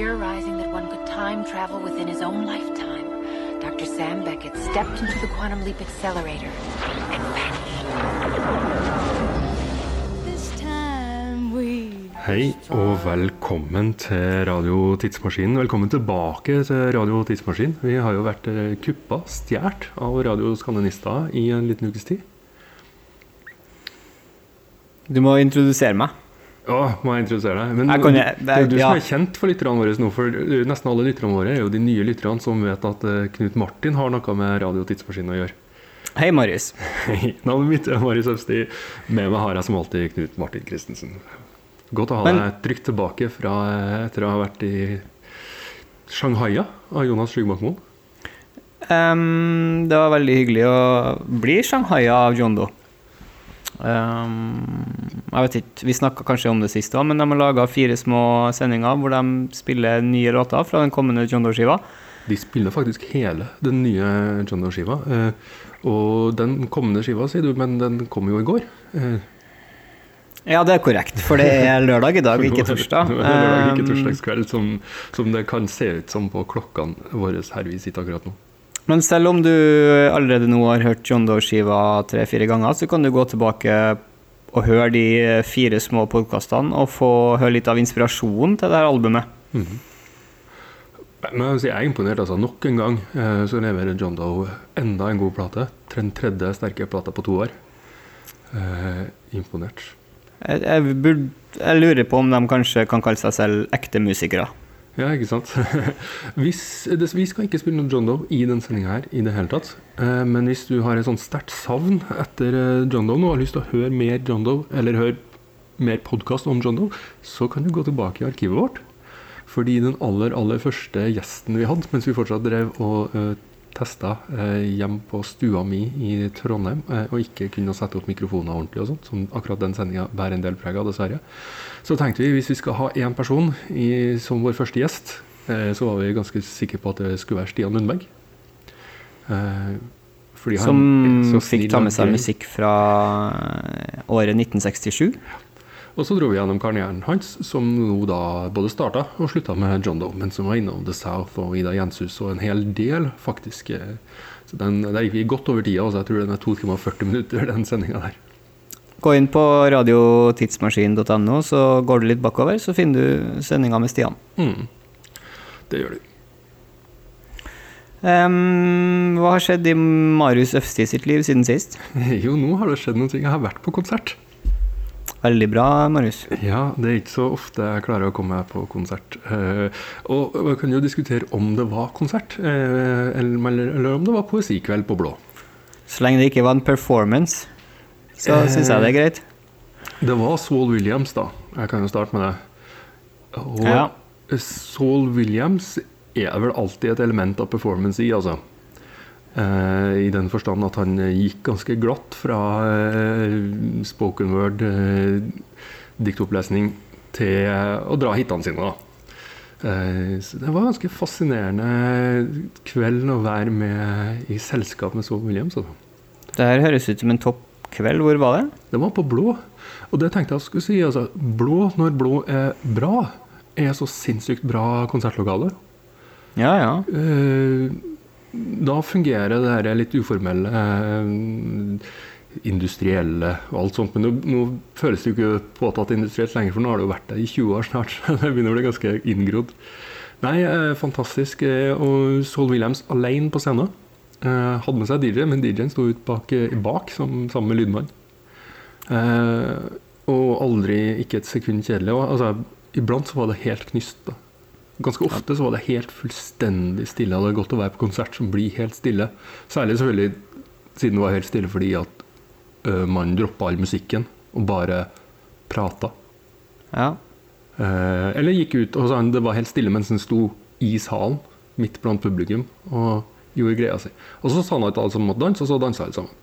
theorizing that one could time travel within his own lifetime, Dr. Sam Beckett stepped into the Quantum Leap Accelerator and vanished. This time we Hei og velkommen til Radio Tidsmaskinen. Velkommen tilbake til Radio Tidsmaskin. Vi har jo vært eh, kuppa, stjålet av Radio Skandinista i en liten ukes tid. Du må introdusere meg. Å, må jeg introdusere deg? Men Jeg kan- det, er jo du ja. som er kjent for lytterne våre nå, for nesten alle lytterne våre er jo de nye lytterne som vet at eh, Knut Martin har noe med Radio Tidsmaskin å gjøre. Hei, Marius. Hei, Navnet mitt er Marius Øvsti. Med meg har jeg som alltid Knut Martin Christensen. Godt å ha Men- deg trygt tilbake fra, eh, etter å ha vært i Shanghai av Jonas Skygbakkmoen. Um, det var veldig hyggelig å bli Shanghai av John Doe. Ehm, jeg vet ikke, Vi snakka kanskje om det sist men de har laga fire små sendinger hvor de spiller nye låter fra den kommende John Doe-skiva. De spiller faktisk hele den nye John Doe-skiva. Uh, og den kommende skiva, sier du, men den kom jo i går. Uh. Ja, det er korrekt, for det er lørdag i dag, ikke torsdag. Nå er det lørdag, ikke Ehm, torsdagskveld, som, som det kan se ut som på klokkene våre her vi sitter akkurat nå. Men selv om du allerede nå har hørt John Doe-skiva tre-fire ganger, så kan du gå tilbake og høre de fire små podkastene og få høre litt av inspirasjonen til det her albumet. Men jeg, si, jeg er imponert. altså. Nok en gang eh, så leverer John Doe enda en god plate. Den tredje sterke plata på to år. Eh, imponert. Jeg, jeg, burde, jeg lurer på om de kanskje kan kalle seg selv ekte musikere. Ja, ikke sant? hvis, det, vi skal ikke spille noe John Doe i denne sendinga her i det hele tatt. Eh, men hvis du har et sånt sterkt savn etter eh, John Doe nå, og har lyst til å høre mer John Doe, eller høre mer podkast om John Doe, så kan du gå tilbake i arkivet vårt. Fordi den aller, aller første gjesten vi hadde, mens vi fortsatt drev og uh, testa eh, hjemme på stua mi i Trondheim, eh, og ikke kunne sette opp mikrofoner ordentlig og sånt, som akkurat den sendinga bærer en del preg av, dessverre, så tenkte vi hvis vi skal ha én person i, som vår første gjest, eh, så var vi ganske sikre på at det skulle være Stian Lundberg. Eh, fordi han Som fikk ta med seg musikk fra året 1967. Og så dro vi gjennom karrieren hans, som nå da både starta og slutta med John Doe, men som var innom The South og Ida Jenshus og en hel del, faktisk. Så den, Der gikk vi godt over tida, altså jeg tror den er 2 timer og 40 minutter, den sendinga der. Gå inn på radiotidsmaskin.no, så går du litt bakover, så finner du sendinga med Stian. Mm. Det gjør du. Um, hva har skjedd i Marius Øfsti sitt liv siden sist? Jo, nå har det skjedd noe. Jeg har vært på konsert. Veldig bra, Marius. Ja, det er ikke så ofte jeg klarer å komme meg på konsert. Eh, og vi kan jo diskutere om det var konsert, eh, eller, eller om det var poesikveld på Blå. Så lenge det ikke var en performance, så Eh. syns jeg det er greit. Det var Saul Williams, da. Jeg kan jo starte med det. Og Ja. Saul Williams er vel alltid et element av performance i, altså. Eh, I den forstand at han gikk ganske glatt fra eh, spoken word, eh, diktopplesning, til å dra hitene sine, da. Eh, så det var en ganske fascinerende kveld å være med i selskap med Saul Williams. Altså. Det her høres ut som en topp kveld. Hvor var det? Det var på blå. Og det tenkte jeg skulle si. Altså, blå når blå er bra, er så sinnssykt bra konsertlokale. Ja, ja. Eh, da fungerer det her litt uformelle, eh, industrielle og alt sånt. Men nå, nå føles det jo ikke påtatt industrielt lenger, for nå har det jo vært der i 20 år snart. det begynner å bli ganske inngrodd. Nei, eh, fantastisk. eh, Og Saul Williams alene på scenen. Hadde med seg DJ, men DJ-en sto ut bak, bak som, sammen med lydmann. Og aldri ikke et sekund kjedelig. Altså, iblant så var det helt knyst. da. Ganske ofte så var det helt fullstendig stille. Det er godt å være på konsert som blir helt stille. Særlig selvfølgelig siden det var helt stille fordi at ø, man droppa all musikken og bare prata. ja. Eh, eller gikk ut og sa det var helt stille mens han sto i salen, midt blant publikum, og gjorde greia si. Og så sa han at alle sammen måtte danse, og så dansa alle sammen.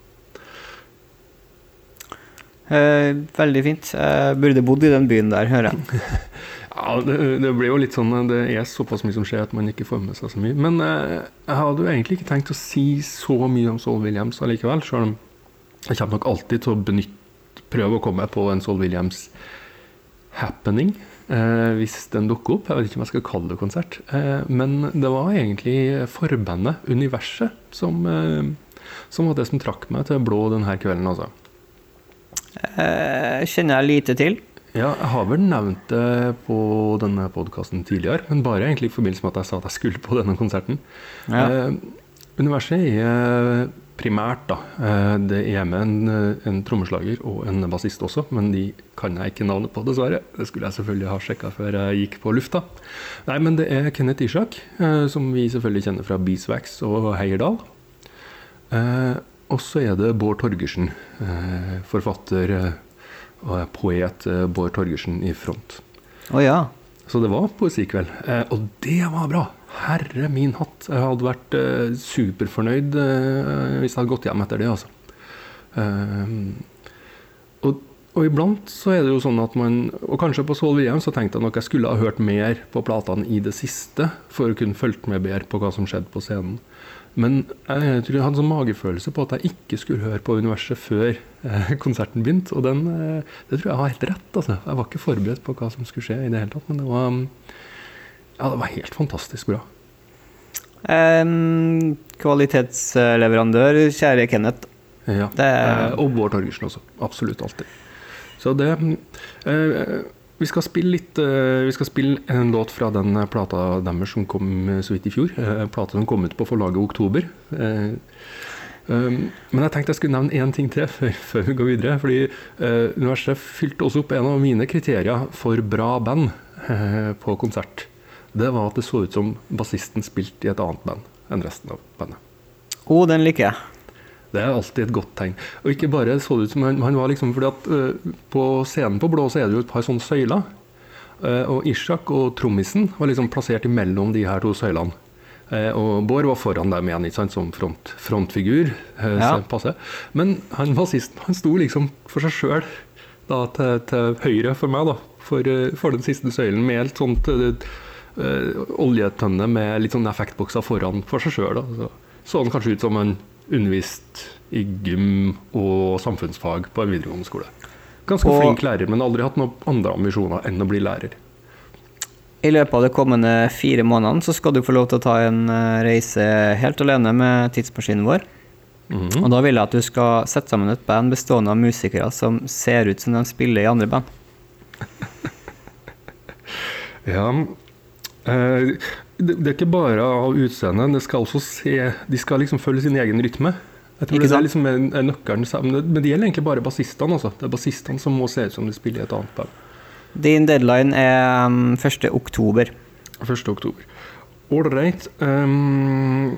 Eh, veldig fint. Jeg burde bodd i den byen der, hører jeg. Ja, det, det blir jo litt sånn Det er såpass mye som skjer at man ikke får med seg så mye. Men eh, jeg hadde jo egentlig ikke tenkt å si så mye om Saul Williams allikevel, Selv om jeg kommer nok alltid til å benytte, prøve å komme på en Saul Williams happening eh, hvis den dukker opp. Jeg vet ikke om jeg skal kalle det konsert. Eh, men det var egentlig forbandet, universet, som, eh, som var det som trakk meg til blå denne kvelden. altså. Eh, kjenner jeg lite til. Ja, jeg har vel nevnt det på denne podkasten tidligere, men bare egentlig i forbindelse med at jeg sa at jeg skulle på denne konserten. Ja. Eh, universet er primært, da. Eh, det er med en, en trommeslager og en bassist også, men de kan jeg ikke navnet på, dessverre. Det skulle jeg selvfølgelig ha sjekka før jeg gikk på lufta. Nei, men det er Kenneth Ishak, eh, som vi selvfølgelig kjenner fra Beeswax og Heierdal. Eh, og så er det Bård Torgersen, eh, forfatter poet eh, Bård Torgersen i front. Å ja. Så det var poesikveld. Eh, og det var bra! Herre min hatt. Jeg hadde vært eh, superfornøyd hvis jeg hadde gått hjem etter det, altså. Og, og iblant så er det jo sånn at man Og kanskje på Soul VM så tenkte jeg nok jeg skulle ha hørt mer på platene i det siste for å kunne fulgt med bedre på hva som skjedde på scenen. Men jeg tror jeg hadde sånn magefølelse på at jeg ikke skulle høre på universet før eh, konserten begynte. Og den, eh, det tror jeg har helt rett. Altså. Jeg var ikke forberedt på hva som skulle skje i det hele tatt. Men det var, ja, det var helt fantastisk bra. Um, kvalitetsleverandør, kjære Kenneth. Ja. Det er- Eh, og Bård Torgersen også. Absolutt alltid. Så det eh, Vi skal litt eh, Vi skal spille en låt fra den plata deres som kom eh, så vidt i fjor. Eh, plata som kom ut på forlaget Oktober. Eh, men jeg tenkte jeg skulle nevne én ting til før, vi går videre. Fordi eh, universet fylte også opp en av mine kriterier for bra band eh, på konsert. Det var at det så ut som bassisten spilte i et annet band enn resten av bandet. Å, den liker jeg. Det er alltid et godt tegn. Og ikke bare så det ut som han, han var liksom fordi at uh, På scenen på Blå så er det jo et par sånne søyler. Uh, og Ishak og trommisen var liksom plassert imellom de her to søylene. Uh, og Bård var foran dem igjen, ikke sant, som front, frontfigur. Ja. passe. Men han bassisten han sto liksom for seg sjøl til, til høyre for meg, da. For, for den siste søylen med helt sånt oljetønne med litt sånn effektbokser foran for seg sjøl. Så, så han kanskje ut som han undervist i gym og samfunnsfag på en videregående skole. Ganske Og- flink lærer, men aldri hatt noen andre ambisjoner enn å bli lærer. I løpet av de kommende fire månedene så skal du få lov til å ta en eh, reise helt alene med tidsmaskinen vår. Mhm. Og da vil jeg at du skal sette sammen et band bestående av musikere som ser ut som de spiller i andre band. Ja, eh, det, det er ikke bare av utseendet, det skal også se De skal liksom følge sin egen rytme. Jeg tror det er liksom en, en nøkkelen. Men det gjelder egentlig bare bassistene. Altså. Det er bassistene som må se ut som de spiller i et annet band. Din deadline er um, 1. oktober. 1. oktober. Ålreit. Um,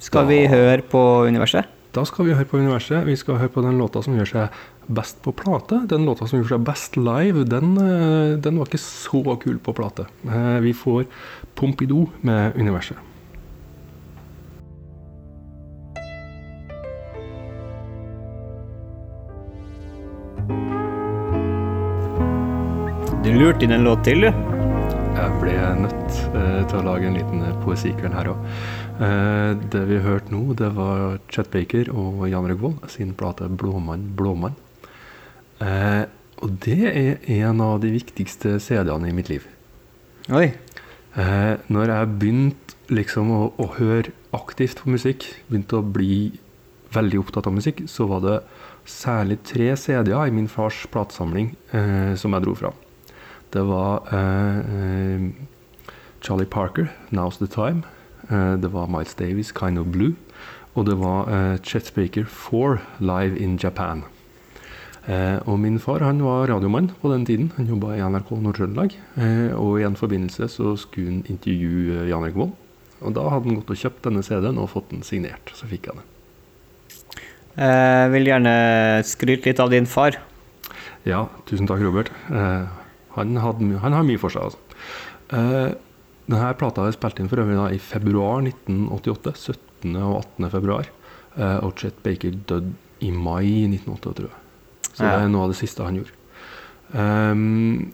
Skal vi høre på universet? Da skal vi høre på universet. Vi skal høre på den låta som gjør seg best på plate. Den låta som gjør seg best live, den, eh, den var ikke så kul på plate. Eh, Vi får Pompidou med universet. Du lurte inn en låt til, du. Jeg ble nødt eh, til å lage en liten eh, poesikveld her òg. det vi hørte nå, det var Chet Baker og Jan Røgvold sin plate 'Blåmann, blåmann'. Eh, og det er en av de viktigste CD-ene i mitt liv. Oi. Eh, når jeg begynte liksom å, å høre aktivt på musikk, begynte å bli veldig opptatt av musikk, så var det særlig tre CD-er i min fars platesamling eh, som jeg dro fra. Det var eh, eh, Charlie Parker, 'Now's the Time'. Eh, det var Miles Davis, 'Kind of Blue'. Og det var Chet Baker 'Four', 'Live in Japan'. Eh, og min far han var radiomann på den tiden. Han jobba i NRK Nord-Trøndelag. Eh, og i en forbindelse så skulle han intervjue Jan Erik Vold. Og da hadde han gått og kjøpt denne CD-en og fått den signert. Så fikk han den. Jeg vil gjerne skryte litt av din far. Ja, tusen takk, Robert. Eh, han, hadde, han har mye for seg, altså. Eh, denne plata er spilt inn for øvrig da, i februar 1988. 17. og 18. februar. Eh, og Chet Baker døde i mai 1988, tror jeg. Så det er noe av det siste han gjorde. Um,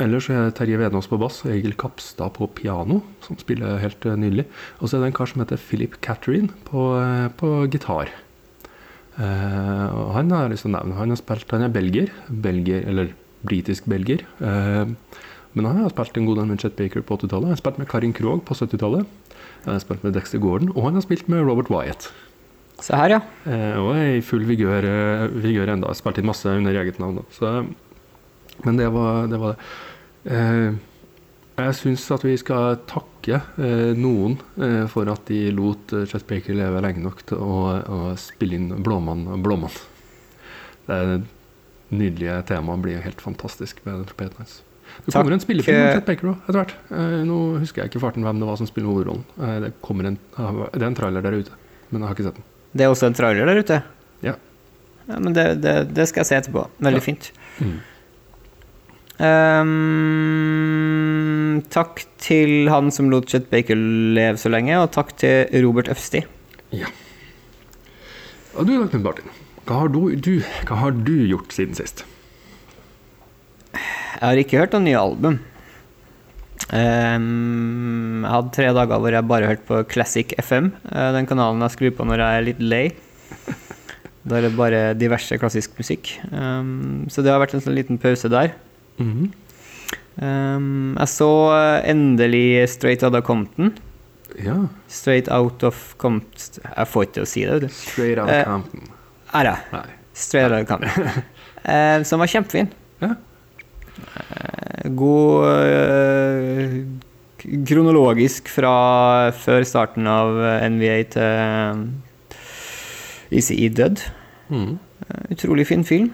ellers så er det Terje Vednås på bass og Egil Kapstad på piano, som spiller helt eh, nydelig. Og så er det en kar som heter Philip Catherine på, eh, på gitar. Uh, og han har liksom nevne. Han har spilt, han er belgier, belgier eller britisk belgier. Uh, men han har spilt en god del med Chet Baker på 80-tallet. Han har spilt med Karin Krogh på 70-tallet. Han har spilt med Dexter Gordon, og han har spilt med Robert Wyatt. Se her, ja. Eh, og er i full vigør, eh, vigør enda. Spilt inn masse under eget navn. Så, men det var det. Var det. Eh, jeg syns at vi skal takke eh, noen eh, for at de lot eh, Chet Baker leve lenge nok til å, å spille inn Blåmann. Blåmann. Det nydelige temaet blir helt fantastisk med den trompeten hans. Det Takk, kommer en spillefilm om eh, Chet Baker òg, etter hvert. Eh, nå husker jeg ikke farten hvem det var som spiller hovedrollen. Eh, det, en, det er en trailer der ute, men jeg har ikke sett den. Det er også en trailer der ute. Ja. Ja, men det, det, det skal jeg se etterpå. Veldig Ja. fint. Mm. Um, takk til han som lot Chet Baker leve så lenge, og takk til Robert Øfsti. Ja. Og du, Knut Martin, hva har du, du, hva har du gjort siden sist? Jeg har ikke hørt noen nye album. Ehm, jeg hadde tre dager hvor jeg bare hørte på Classic FM, eh, den kanalen jeg skrur på når jeg er litt lei. Da er det bare diverse klassisk musikk. Ehm, så det har vært en sånn liten pause der. Mhm. Ehm, jeg så eh, endelig Straight Outta Compton. Ja. Straight Out of Compton Jeg får ikke til å si det, vet du. Straight out Eh, of Compton. Er jeg? Straight Outta Compton. Eh, som var kjempefin. Ja. Eh, God eh, kronologisk fra før starten av eh, NVA til ECE død. Mhm. Eh, Utrolig fin film.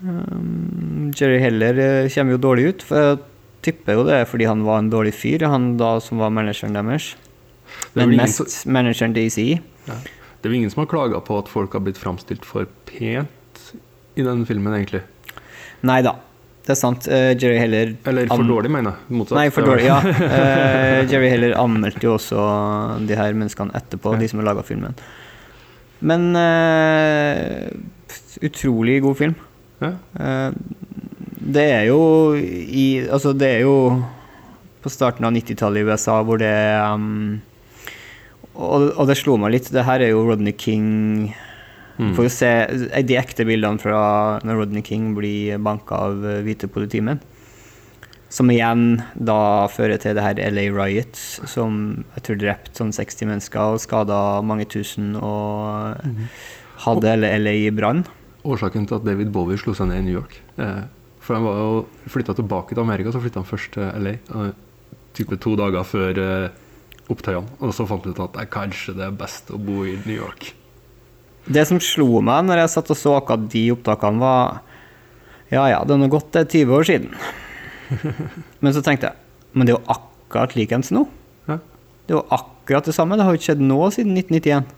Jerry Heller eh, kommer jo dårlig ut. For jeg tipper jo det er fordi han var en dårlig fyr, han da som var manageren deres. Er Men mest som... manageren til ECE. Det er jo ingen som har klaga på at folk har blitt framstilt for pent i den filmen, egentlig. Nei da, det er sant. Uh, Jerry Heller Eller for dårlig, mener jeg. Motsatt. Nei, for dårlig, ja. Uh, Jerry Heller anmeldte jo også de her menneskene etterpå, Ja. de som har laga filmen. Men uh, utrolig god film. Ja. Det er jo i Altså, det er jo på starten av 90-tallet i USA hvor det um, og, og det slo meg litt. Det her er jo Rodney King Mm. Får jo se eh, de ekte bildene fra når Rodney King blir banka av eh, hvite politimenn. Som igjen da fører til det her LA Riots, som jeg tror drepte sånn 60 mennesker og skada mange tusen og hadde hele LA i brann. Årsaken til at David Bowie slo seg ned i New York eh, For han var jo flytta tilbake til Amerika, så flytta han først til LA. type to dager før opptøyene. Og så fant han ut at eh, kanskje det er best å bo i New York. Det som slo meg når jeg satt og så akkurat de opptakene, var Ja ja, det er nå gått det er 20 år siden. Men så tenkte jeg Men det er jo akkurat likeens nå. Ja. Det er jo akkurat det samme. Det har jo ikke skjedd nå siden 1991.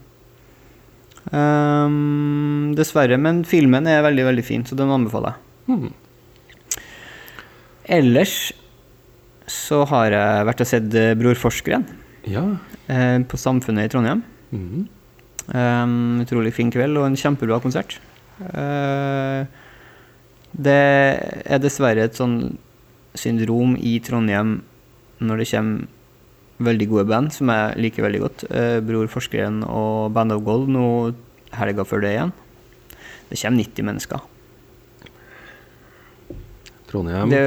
Um, dessverre. Men filmen er veldig, veldig fin, så den anbefaler jeg. Mhm. Ellers så har jeg vært og sett eh, Bror Forskeren Ja. eh, på Samfunnet i Trondheim. Mhm. Um, utrolig fin kveld og en kjempebra konsert. Uh, det er dessverre et sånn syndrom i Trondheim når det kommer veldig gode band, som jeg liker veldig godt. Uh, Bror Forskeren og Band of Gold nå helga før det igjen. Det kommer 90 mennesker. Trondheim. Det,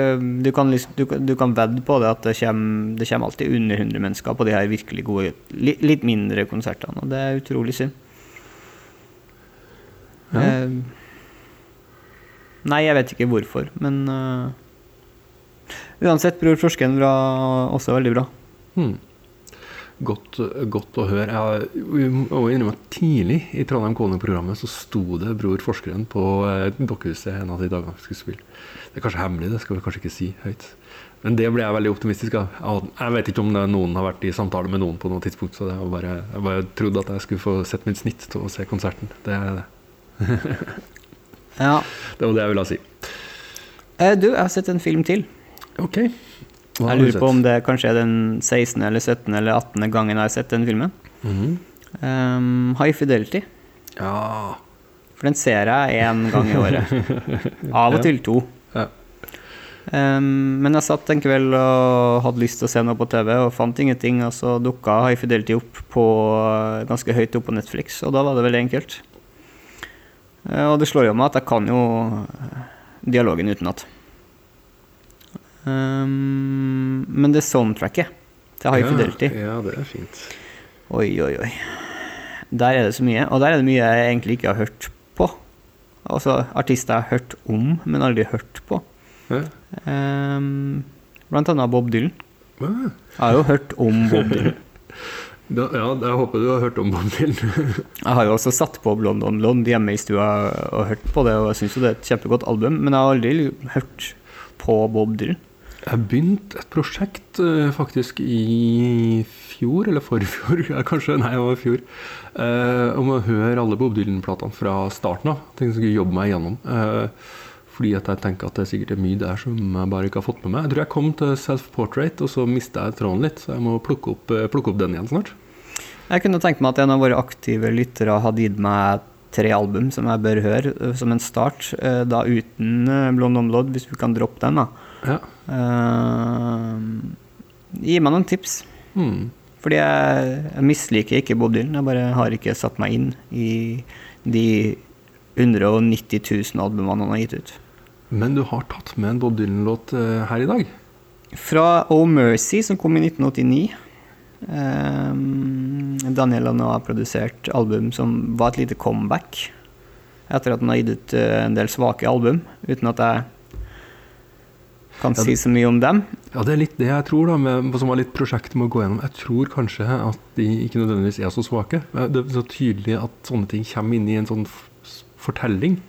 du, kan, du, kan- du kan vedde på det at det kommer, det kommer alltid under 100 mennesker på de her virkelig gode, litt, litt mindre konsertene, og det er utrolig synd. Ja. Eh, nei, jeg vet ikke hvorfor, men uh, Uansett, Bror Forskeren var også veldig bra. Hmm. Godt, godt å høre. Jeg må innrømme at tidlig i Trondheim Kone-programmet så sto det Bror Forskeren på eh, Dokkehuset en av de dagene vi skulle spille. Det er kanskje hemmelig, det skal vi kanskje ikke si høyt. Men det ble jeg veldig optimistisk av. Jeg vet ikke om det noen har vært i samtale med noen på noe tidspunkt, så det bare, jeg bare trodde at jeg skulle få sett mitt snitt til å se konserten. Det, Ja. det var det jeg ville si. Eh, du, jeg har sett en film til. Ok. Jeg lurer på om det kanskje er den 16. eller 17. eller 18. gangen jeg har sett den filmen. Mhm. Um, High Fidelity. Ja. For den ser jeg én gang i året. Av og til to. Ja. Um, men jeg satt en kveld og hadde lyst til å se noe på TV, og fant ingenting, og så dukka High Fidelity opp på ganske høyt opp på Netflix, og da var det veldig enkelt. Uh, Og det slår jo meg at jeg kan jo eh, dialogen utenat. Um, men det soundtracket til High Fidelity Ja, det er fint. Oi, oi, oi. Der er det så mye. Og der er det mye jeg egentlig ikke har hørt på. Altså artister jeg har hørt om, men aldri hørt på. Ja. Um, blant annet Bob Dylan. Ja. Jeg har jo hørt om Bob Dylan. Da, ja, jeg håper du har hørt om Bob Dylan. Jeg har jo også satt på London Lond hjemme i stua og hørt på det, og jeg syns jo det er et kjempegodt album, men jeg har aldri hørt på Bob Dylan. Jeg begynte et prosjekt eh, faktisk i fjor, eller forfjor, kanskje, nei, det var i fjor, eh, om å høre alle Bob Dylan-platene fra starten av. Tenkte jeg skulle jobbe meg gjennom. Eh, fordi at jeg tenker at det er sikkert er mye der som jeg bare ikke har fått med meg. Jeg tror jeg kom til self-portrait, og så mista jeg tråden litt, så jeg må plukke opp, eh, plukke opp den igjen snart. Jeg kunne tenkt meg at en av våre aktive lyttere hadde gitt meg tre album som jeg bør høre, eh, som en start, da uten Blond Omlodd, hvis vi kan droppe den, da. Ja. Uh, gi meg noen tips. Mm. Fordi jeg, jeg misliker ikke Bob Dylan, jeg bare har ikke satt meg inn i de 190 000 albumene han har gitt ut. Men du har tatt med en Bob Dylan-låt eh, her i dag. Fra Oh Mercy, som kom i 1989. Um, Daniel Lanois har produsert album som var et lite comeback. Etter at han har gitt ut eh, en del svake album, uten at jeg kan Ja, si så mye om dem. Ja, det er litt det jeg tror, da, med, som var litt prosjektet med å gå gjennom. Jeg tror kanskje at de ikke nødvendigvis er så svake. Det er så tydelig at sånne ting kommer inn i en sånn fortelling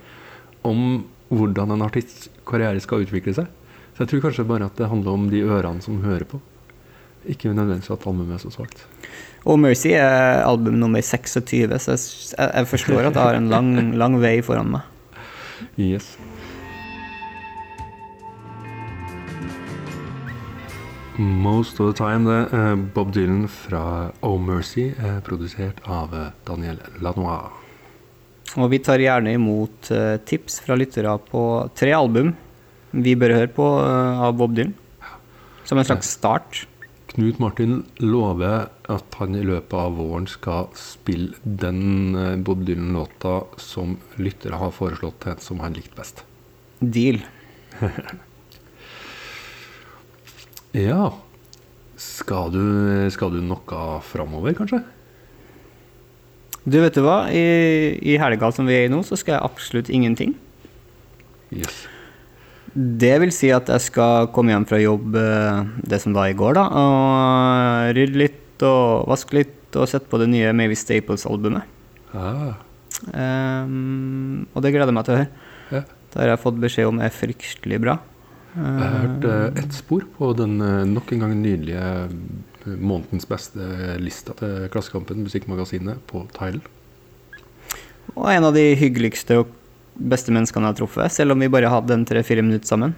om hvordan en artists karriere skal utvikle seg. Så jeg tror kanskje bare at det handler om de ørene som hører på. Ikke nødvendigvis at albumet er så svakt. Og Mercy er album nummer 26, så jeg forstår at jeg har en lang, lang vei foran meg. Yes. Most of the time, det. eh, Bob Dylan fra Oh Mercy, eh, produsert av eh, Daniel Lanois. Og vi tar gjerne imot tips fra lyttere på tre album vi bør høre på av Bob Dylan. Som en slags start. Knut Martin lover at han i løpet av våren skal spille den Bob Dylan-låta som lyttere har foreslått til en som han likte best. Deal. Ja Skal du, skal du noe framover, kanskje? Du, vet du hva? I, I helga som vi er i nå, så skal jeg absolutt ingenting. Yes. Det vil si at jeg skal komme hjem fra jobb eh, det som var i går, da. Og rydde litt og vaske litt og sette på det nye Mavis Staples-albumet. Ah, Um, og det gleder jeg meg til å høre. ja. Det har jeg fått beskjed om er fryktelig bra. Jeg har hørt eh, ett spor på den eh, nok en gang nydelige eh, månedens beste lista til Klassekampen, musikkmagasinet, på Tidal. Og en av de hyggeligste og beste menneskene jeg har truffet, selv om vi bare hadde en tre-fire minutter sammen.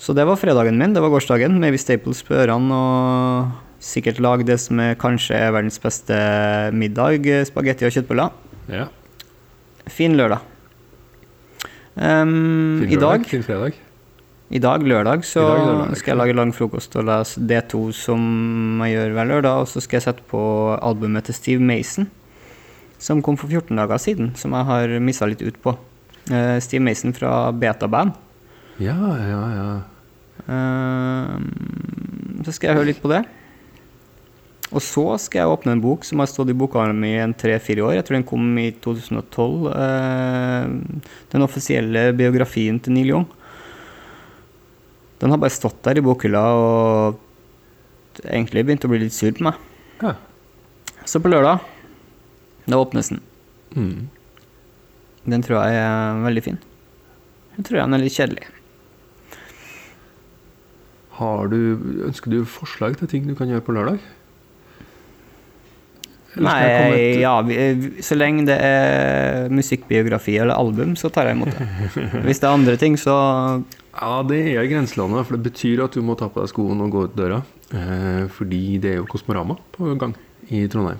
Så det var fredagen min, det var gårsdagen. Mavis Staples på ørene og sikkert lag det som er kanskje er verdens beste middag, spagetti og kjøttboller. Ja. Fin lørdag. Fin I dag, lørdag, fredag. i dag, lørdag, så dag, lørdag, skal jeg lage lang frokost og lese D2 som jeg gjør hver lørdag, og så skal jeg sette på albumet til Steve Mason, som kom for 14 dager siden, som jeg har missa litt ut på. Uh, Steve Mason fra Beta Band. Ja, ja, ja. Uh, så skal jeg høre litt på det. Og så skal jeg åpne en bok som har stått i bokhandelen min i en tre-fire år. Jeg tror den kom i 2012. eh, den offisielle biografien til Neil Young. Den har bare stått der i bokhylla og egentlig begynt å bli litt sur på meg. ja. Så på lørdag, da åpnes den. Mm. Den tror jeg er veldig fin. Jeg tror den er litt kjedelig. Har du, ønsker du forslag til ting du kan gjøre på lørdag? Eller skal jeg komme Nei, et- ja, vi- så lenge det er musikkbiografi eller album, så tar jeg imot det. Hvis det er andre ting, så Ja, det er grenselandet, for det betyr at du må ta på deg skoene og gå ut døra. Eh, fordi det er jo Kosmorama på gang i Trondheim.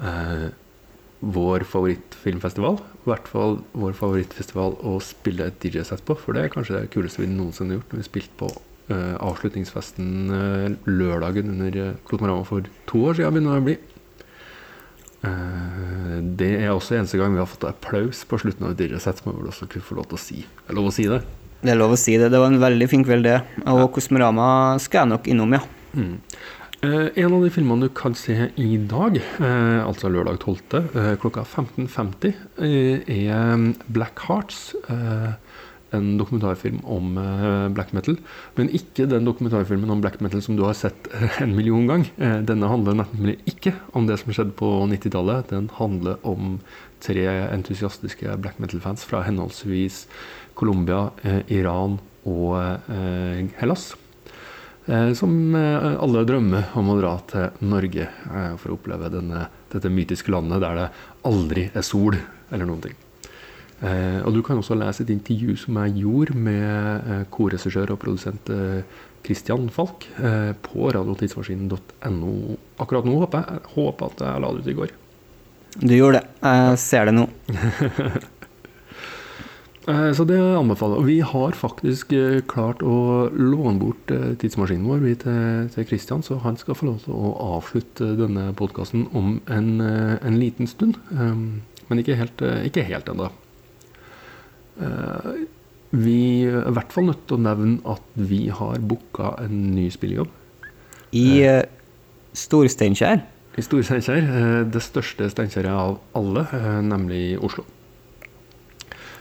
Eh, vår favorittfilmfestival. I hvert fall vår favorittfestival å spille et DJ-sett på, for det er kanskje det kuleste vi noensinne har gjort. Når vi spilte på eh, avslutningsfesten eh, lørdagen under eh, Kosmorama for to år siden, begynner det å bli. Eh, det er også eneste gang vi har fått applaus på slutten av et idrettssett, som jeg vel også kunne få lov til å si. Er det lov å si det? Det er lov å si det. Det var en veldig fin kveld, det. Og Kosmorama skal jeg nok innom, ja. Mm. Eh, en av de filmene du kan se i dag, eh, altså lørdag 12. Eh, klokka 15.50, eh, er Black Hearts. En dokumentarfilm om eh, black metal. Men ikke den dokumentarfilmen om black metal som du har sett eh, en million gang. Eh, denne handler nemlig ikke om det som skjedde på 90-tallet. Den handler om tre entusiastiske black metal-fans fra henholdsvis Colombia, Iran og Hellas. Som alle drømmer om å dra til Norge for å oppleve denne, dette mytiske landet der det aldri er sol eller noen ting. Eh, og du kan også lese et intervju som jeg gjorde med eh, korregissør og produsent eh, Christian Falk på radiotidsmaskinen.no akkurat nå. Håper jeg. håper at jeg la det ut i går. Du gjorde det. Jeg ser det nå. Så det anbefaler jeg. Vi har faktisk klart å låne bort tidsmaskinen vår til, Kristian, så han skal få lov til å avslutte denne podkasten om en, en liten stund. Um, Men ikke helt, ikke helt ennå. Eh, Vi er i hvert fall nødt til å nevne at vi har booka en ny spillejobb I uh, Storsteinkjer. i Stor-Steinkjer. eh, Det største Steinkjeret av alle, eh, nemlig Oslo.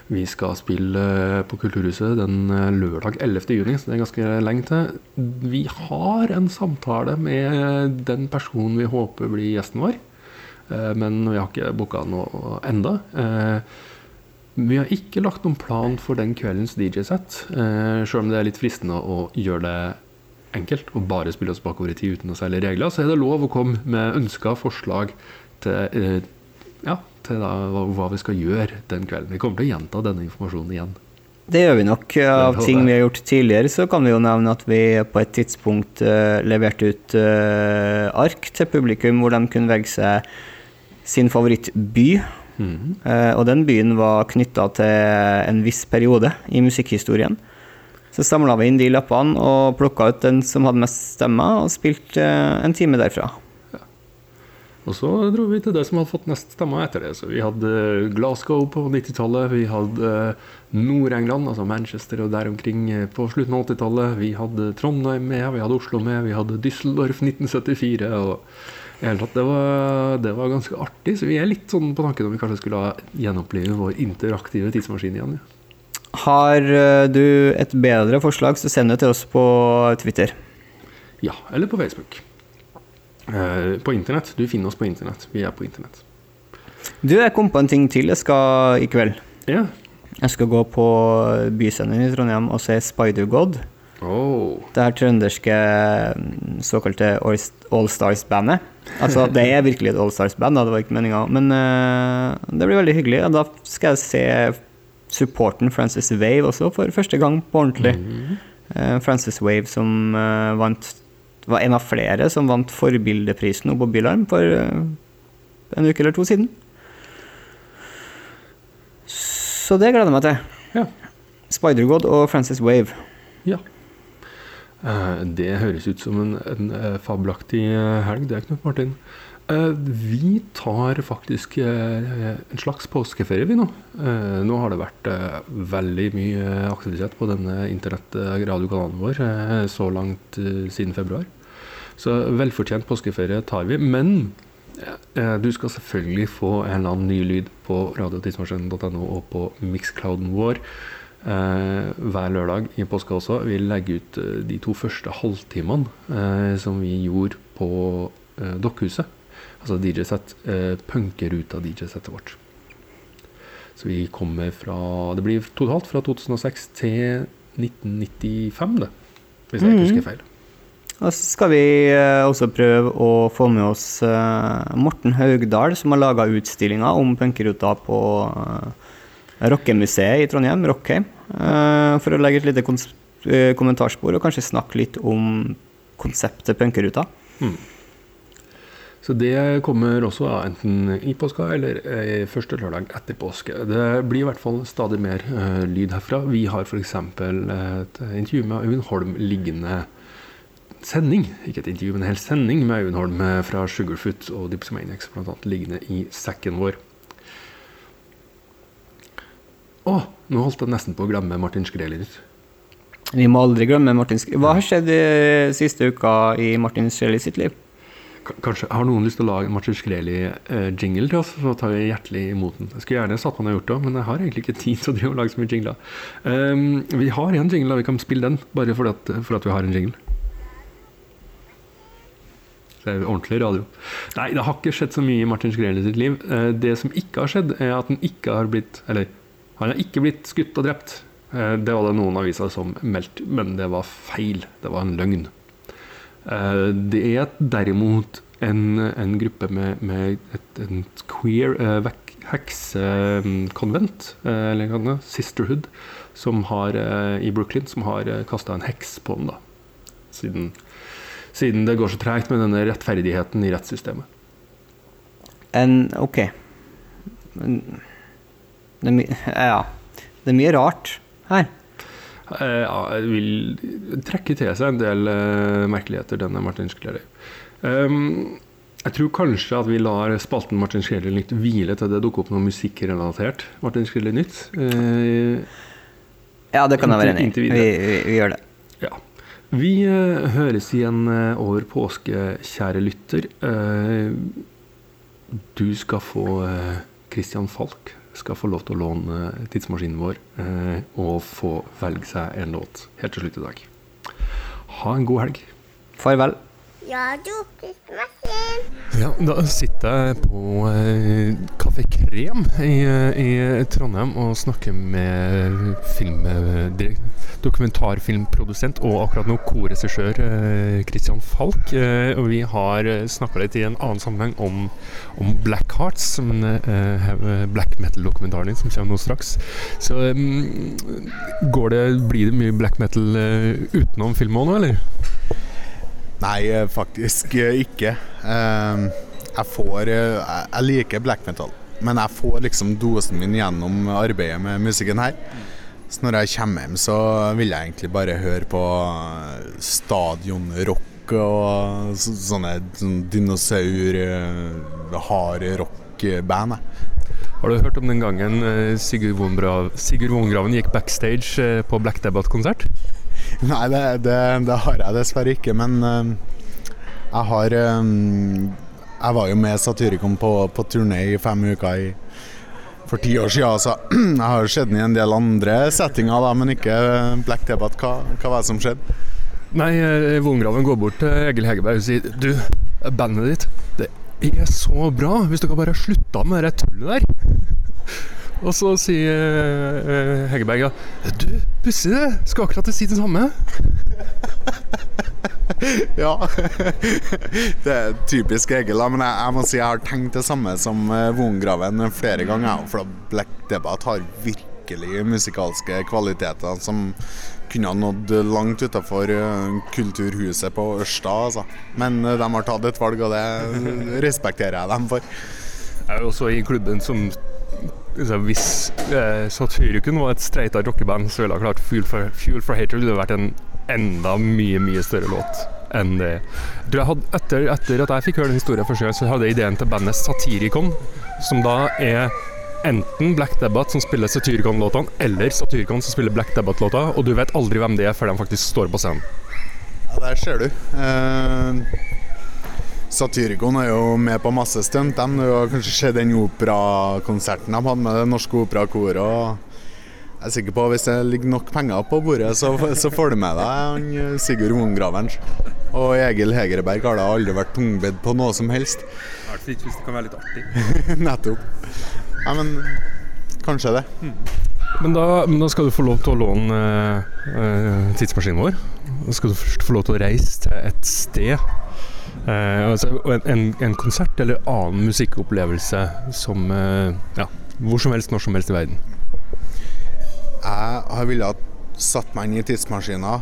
Vi skal spille eh, på Kulturhuset den eh, lørdag 11. juni, så det er ganske lenge til. Vi har en samtale med den personen vi håper blir gjesten vår, eh, men vi har ikke booka noe enda. Vi har ikke lagt noen plan for den kveldens DJ-sett, eh, sjøl om det er litt fristende å gjøre det enkelt og bare spille oss bakover i tid uten å særlig regler, så er det lov å komme med ønsker, forslag til, eh, ja, til da, hva, vi skal gjøre den kvelden. Vi kommer til å gjenta denne informasjonen igjen. Det gjør vi nok. Av ting vi har gjort tidligere, så kan vi jo nevne at vi på et tidspunkt eh, leverte ut eh, ark til publikum hvor de kunne velge seg sin favorittby. Eh, og den byen var knytta til en viss periode i musikkhistorien. Så samla vi inn de lappene og plukka ut den som hadde mest stemmer, og spilte eh, en time derfra. Og så dro vi til det som hadde fått mest stemmer etter det. Så vi hadde Glasgow på 90-tallet, vi hadde Nord-England, altså Manchester og der omkring eh, på slutten av 80-tallet. Vi hadde Trondheim med, vi hadde Oslo med, vi hadde Düsseldorf 1974. og det var, det var ganske artig, så vi er litt sånn på tanken om vi kanskje skulle gjenoppleve gjenopplive vår interaktive tidsmaskin igjen. Ja. Har eh, du et bedre forslag, så send det til oss på Twitter. ja, eller på Facebook. Eh, på internett. Du finner oss på internett. Vi er på internett. Du, jeg kom på en ting til jeg skal i kveld. Ja. Jeg skal gå på Byscenen i Trondheim og se Spider-God. Oh. Det her trønderske mm, såkalte Allstars-bandet. Altså, det er virkelig et Allstars-band, det var ikke meninga. Men uh, det blir veldig hyggelig. Og da skal jeg se supporten Frances Wave også, for første gang på ordentlig. Mm. Uh, Frances Wave som uh, vant var en av flere som vant Forbildeprisen på Bylarm for eh, en uke eller to siden. Så det gleder jeg meg til. Ja. Spider-God og Frances Wave. Ja. Eh, Det høres ut som en, en eh, fabelaktig eh, helg, det, Knut Martin. Vi tar faktisk en slags påskeferie, vi nå. Nå har det vært veldig mye aktivitet på denne internett-radiokanalen vår så langt siden februar. Så velfortjent påskeferie tar vi. Men du skal selvfølgelig få en eller annen ny lyd på radiotidsmaskinen.no og på mixclouden vår. Eh, hver lørdag i påska også. Vi legger ut eh, de to første halvtimene eh, som vi gjorde på Dokkhuset. Altså DJ-sett. Eh, punkeruta DJ-settet vårt. Så vi kommer fra Det blir totalt fra 2006 til 1995, det. Hvis jeg ikke Mhm. husker feil. Og så skal vi også prøve å få med oss Morten Haugdal, som har laga utstillinga om punkeruta på uh, Rockemuseet i Trondheim, Rockheim. eh, for å legge et lite eh, kommentarspor og kanskje snakke litt om konseptet punkeruta. Så det kommer også ja, enten i påska eller eh, første lørdag etter påske. Det blir i hvert fall stadig mer eh, lyd herfra. Vi har f.eks. et intervju med Øyvind Holm liggende sending, ikke et intervju, men en hel sending med Øyvind Holm eh, fra Sugarfoot og Dipsomaniacs annet, liggende i sekken vår. Å, nå holdt jeg nesten på å glemme Martin Skreli. Vi må aldri glemme Martin Sk Hva har skjedd i siste uka i Martin Shelley sitt liv? Kanskje Har noen lyst til å lage en Martin Skreli-jingle til oss, så tar vi hjertelig imot den. Jeg skulle gjerne satt på den og gjort det, men jeg har egentlig ikke tid til å drive og lage så mye jingler. Um, vi har en jingle, og Vi kan spille den, bare fordi at, for at vi har en jingle. Det er ordentlig radio. Nei, det har ikke skjedd så mye i Martin Skreli sitt liv. Eh, Det som ikke har skjedd, er at han ikke har blitt Eller, han har ikke blitt skutt og drept. Eh, Det var det noen aviser som meldte, men det var feil. Det var en løgn. Eh, Det er derimot en, en gruppe med, med et en queer vek- heksekonvent, eh, eller hva det er, sisterhood, som har, i Brooklyn, som har uh, kasta en heks på den, da. Siden, siden det går så tregt med denne rettferdigheten i rettssystemet. En Ok. Men det er Ja. Det er mye rart her. Eh, ja, jeg vil trekke til seg en del uh, merkeligheter, denne Martin Skleri. Um, jeg tror kanskje at vi lar spalten Martin Skreller Nytt hvile til det dukker opp noe musikkrelatert. Martin Skreller Nytt. Uh, Ja, det kan jeg være enig i. Vi, vi, vi gjør det. ja. Vi uh, høres igjen over påske, kjære lytter. Du skal få Christian Falk skal få lov til å låne eh, tidsmaskinen vår eh, og få velge seg en låt helt til slutt i dag. Ha en god helg. Farvel. Ja, da sitter jeg på eh, Kafé Krem i, eh, i Trondheim og snakker med film, eh, dokumentarfilmprodusent og akkurat nå korregissør eh, Christian Falk. Eh, og vi har snakka litt i en annen sammenheng om, om Black Hearts, eh, hev- black metal-dokumentaren din som kommer nå straks. Så eh, går det, blir det mye black metal eh, utenom filmen nå, eller? Nei, eh, faktisk eh, ikke. Eh, Jeg får eh, Jeg liker black metal, men jeg får liksom dosen min gjennom arbeidet med musikken her. Så når jeg kommer hjem, så vil jeg egentlig bare høre på stadionrock og så- sånne sånn dinosaur, eh, hard rock-band. Har du hørt om den gangen Sigurd Vongrav, Vongraven gikk backstage på Black Debate-konsert? Nei, det, det, det har jeg dessverre ikke, men eh, jeg har eh, Jeg var jo med Satyricon på, på turné i fem uker i, for ti år siden, så jeg har sett den i en del andre settinger, da, men ikke Black Debate. Hva, hva var det som skjedde? Nei, eh, Vongraven går bort til Egil Hegerberg og sier Du, bandet ditt, det er så bra hvis dere bare slutta med det tullet der. Og så sier uh, Hegerberg ja, du, det, skal akkurat si det samme. Ja, det er typisk Egil, men jeg, jeg må si jeg har tenkt det samme som uh, Vongraven flere ganger. For Black Debate har virkelig musikalske kvaliteter som kunne ha nådd langt utafor Kulturhuset på Ørsta. Altså. Men eh, de har tatt et valg, og det respekterer jeg dem for. Jeg er jo også i klubben som altså, Hvis eh, Satyricon var et streita rockeband, så ville jeg klart Fuel for, Fuel for Hater ville vært en enda mye, mye større låt enn det. Hadde, etter, etter at jeg fikk høre den historien første gang, så hadde jeg ideen til bandet Satyricon, som da er enten Black Debbath som spiller Satyricon-låtene, eller Satyricon som spiller Black Debbath-låta, og du vet aldri hvem det er før de faktisk står på scenen. Ja, der ser du. Eh, Satyricon er jo med på masse stunt. De Du har kanskje sett den operakonserten de hadde med Det Norske Operakoret. og Jeg er sikker på at hvis det ligger nok penger på bordet, så, så får du med deg han eh, Sigurd Vongraven. Og Egil Hegerberg har da aldri vært tungbedd på noe som helst. I hvert fall ikke hvis det kan være litt artig. Nettopp. Nei, men kanskje det. Men da, men da skal du få lov til å låne eh, tidsmaskinen vår. Da skal du først få lov til å reise til et sted. Eh, altså en, en, konsert eller annen musikkopplevelse som eh, ja, hvor som helst, når som helst i verden. Jeg har villet satt meg inn i tidsmaskina,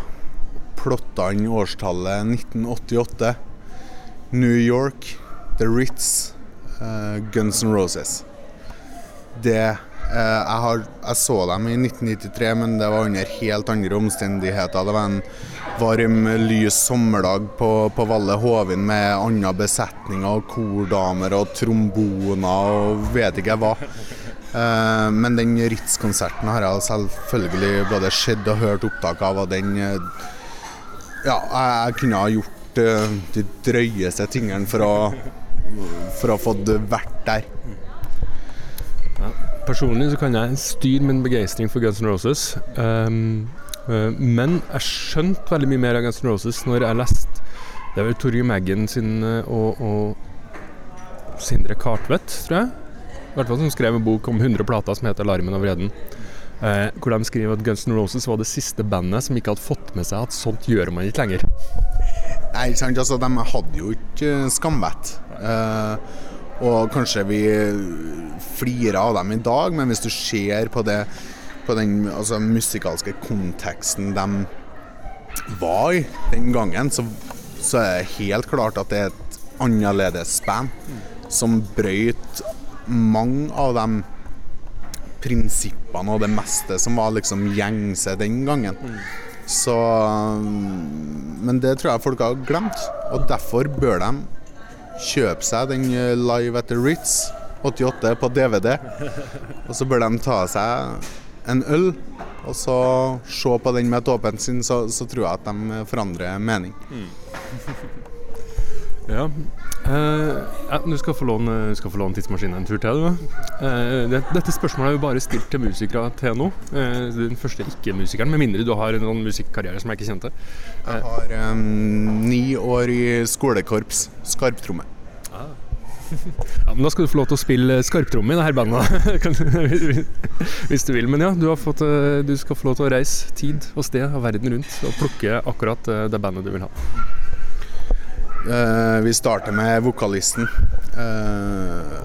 plotta inn årstallet 1988. New York, The Ritz, uh, Guns N' Roses. Det uh, jeg, har, jeg så dem i 1993, men det var under helt andre omstendigheter. Det var en varm, lys sommerdag på, på Valle Hovin med andre besetninger og kordamer og tromboner og vet ikke hva. Eh, men den Ritz-konserten har jeg selvfølgelig både sett og hørt opptak av, og den eh, Ja, jeg, kunne ha gjort eh, de drøyeste tingene for å, for å få vært der. Personlig så kan jeg styre min begeistring for Guns N' Roses. Um, men jeg skjønte veldig mye mer av Guns N' Roses når jeg leste Det er vel Torgeir Maggen sin uh, og, og Sindre Kartvedt, tror jeg. I hvert fall som skrev en bok om 100 plater som heter 'Larmen og vreden'. Eh, hvor de skriver at Guns N' Roses var det siste bandet som ikke hadde fått med seg at sånt gjør man ikke lenger. Nei, ikke sant. Altså, de hadde jo ikke skamvett. Eh, og kanskje vi flirer av dem i dag, men hvis du ser på, det, på den altså, musikalske konteksten de var i den gangen, så, så, er det helt klart at det er et annerledes band som brøyt mange av de prinsippene og det meste som var liksom gjengse den gangen. Så Men det tror jeg folk har glemt, og derfor bør de kjøpe seg den eh, Live at the Ritz 88 på DVD. Og så bør de ta seg en øl og så se på den med et åpent sinn, så, så, tror jeg at de forandrer mening. Mm. ja. Eh, du skal få låne, skal få låne tidsmaskinen en tur til. Du. Eh, det, dette spørsmålet er jo bare stilt til musikere til nå. Eh, den første ikke-musikeren, med mindre du har en musikkarriere som jeg ikke kjente. jeg har um, ni år i skolekorps, skarptromme. Ja, men Da skal du få lov til å spille skarptromme i dette bandet, hvis du vil. Men ja, du, fått, du skal få lov til å reise tid og sted og verden rundt og plukke akkurat det bandet du vil ha. Uh, vi starter med vokalisten. Uh,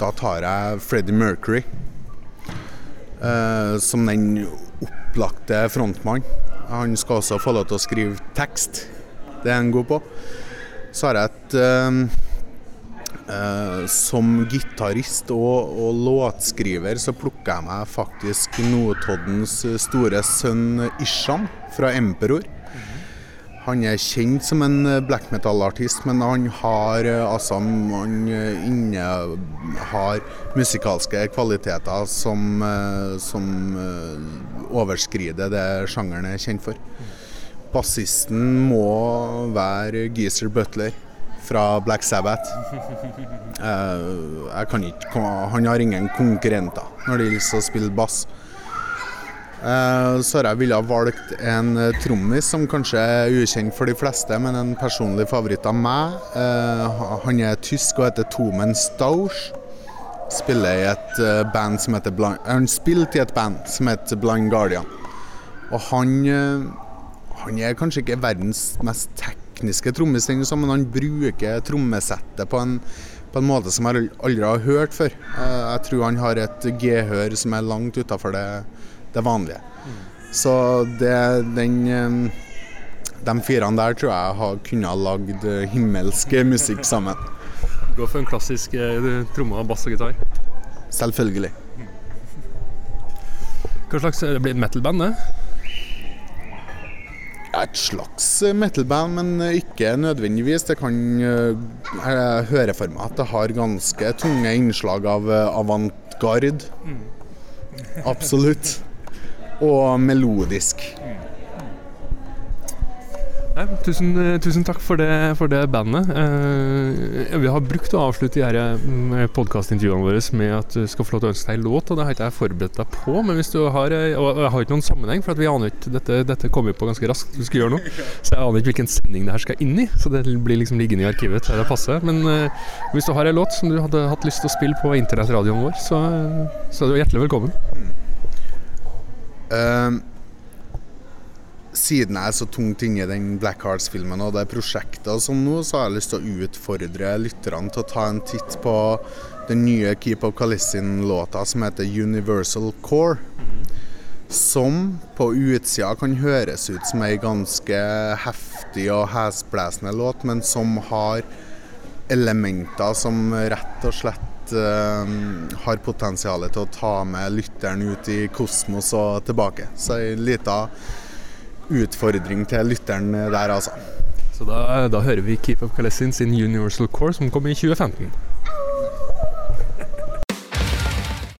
da tar jeg Freddie Mercury uh, som den opplagte frontmann. Han skal også få lov til å skrive tekst. Det er han god på. Så har jeg et Som gitarist og, og, låtskriver så plukker jeg meg faktisk Notoddens store sønn Ishan fra Emperor. Han er kjent som en eh, black metal-artist, men han har eh, altså Han eh, innehar musikalske kvaliteter som, som overskrider det sjangeren er kjent for. Bassisten må være Geezer Butler fra Black Sabbath. Ikke, han har ingen konkurrenter når det gjelder å spille bass. Uh, så har jeg ville valgt en eh, trommis som kanskje er ukjent for de fleste, men en personlig favoritt av meg. Uh, han er tysk og heter Tomen Stausch. Spiller i et band som heter Blind Han spilte i et band som heter Blind Guardian. Og han, han er kanskje ikke verdens mest tekniske trommis, men han bruker trommesettet på en, på en måte som jeg aldri har hørt før. Jeg tror han har et gehør som er langt utafor det det vanlige. Mm. Så det, den De firene der tror jeg har kunne ha lagd himmelsk musikk sammen. Gå for en klassisk eh, tromme, bass og gitar? Selvfølgelig. Hva slags Det blir et metal-band, det? Et slags metal-band, men ikke nødvendigvis. Det kan Jeg hører for meg at det har ganske tunge innslag av avantgarde. Mm. Absolutt og melodisk. Nei, tusen, tusen, takk for det, for det bandet. Eh, vi har brukt å avslutte de eh, podkastintervjuene våre med at du skal få lov til å ønske deg en låt, og det har ikke jeg forberedt deg på. Men hvis du har eh, Og jeg har ikke noen sammenheng, for vi aner ikke Dette, dette kommer på ganske raskt, du skal gjøre noe. Så jeg aner ikke hvilken sending det her skal inn i, så det blir liksom liggende i arkivet til det passer. Men eh, hvis du har en låt som du hadde hatt lyst til å spille på internettradioen vår, så, så er du hjertelig velkommen. Mm. Uh, siden jeg er så tungt inne i den Black Hearts-filmen og det prosjektet sånn nå, så har jeg lyst til å utfordre lytterne til å ta en titt på den nye Keep of Kalissin-låta som heter Universal Core. Som på utsida kan høres ut som ei ganske heftig og hesblesende låt, men som har elementer som rett og slett uh, har potensial til å ta med lytteren ut i kosmos og tilbake. Så ei lita utfordring til lytteren der, altså. Så da, da hører vi Keep Up Kalesin sin Universal Core som kom i 2015.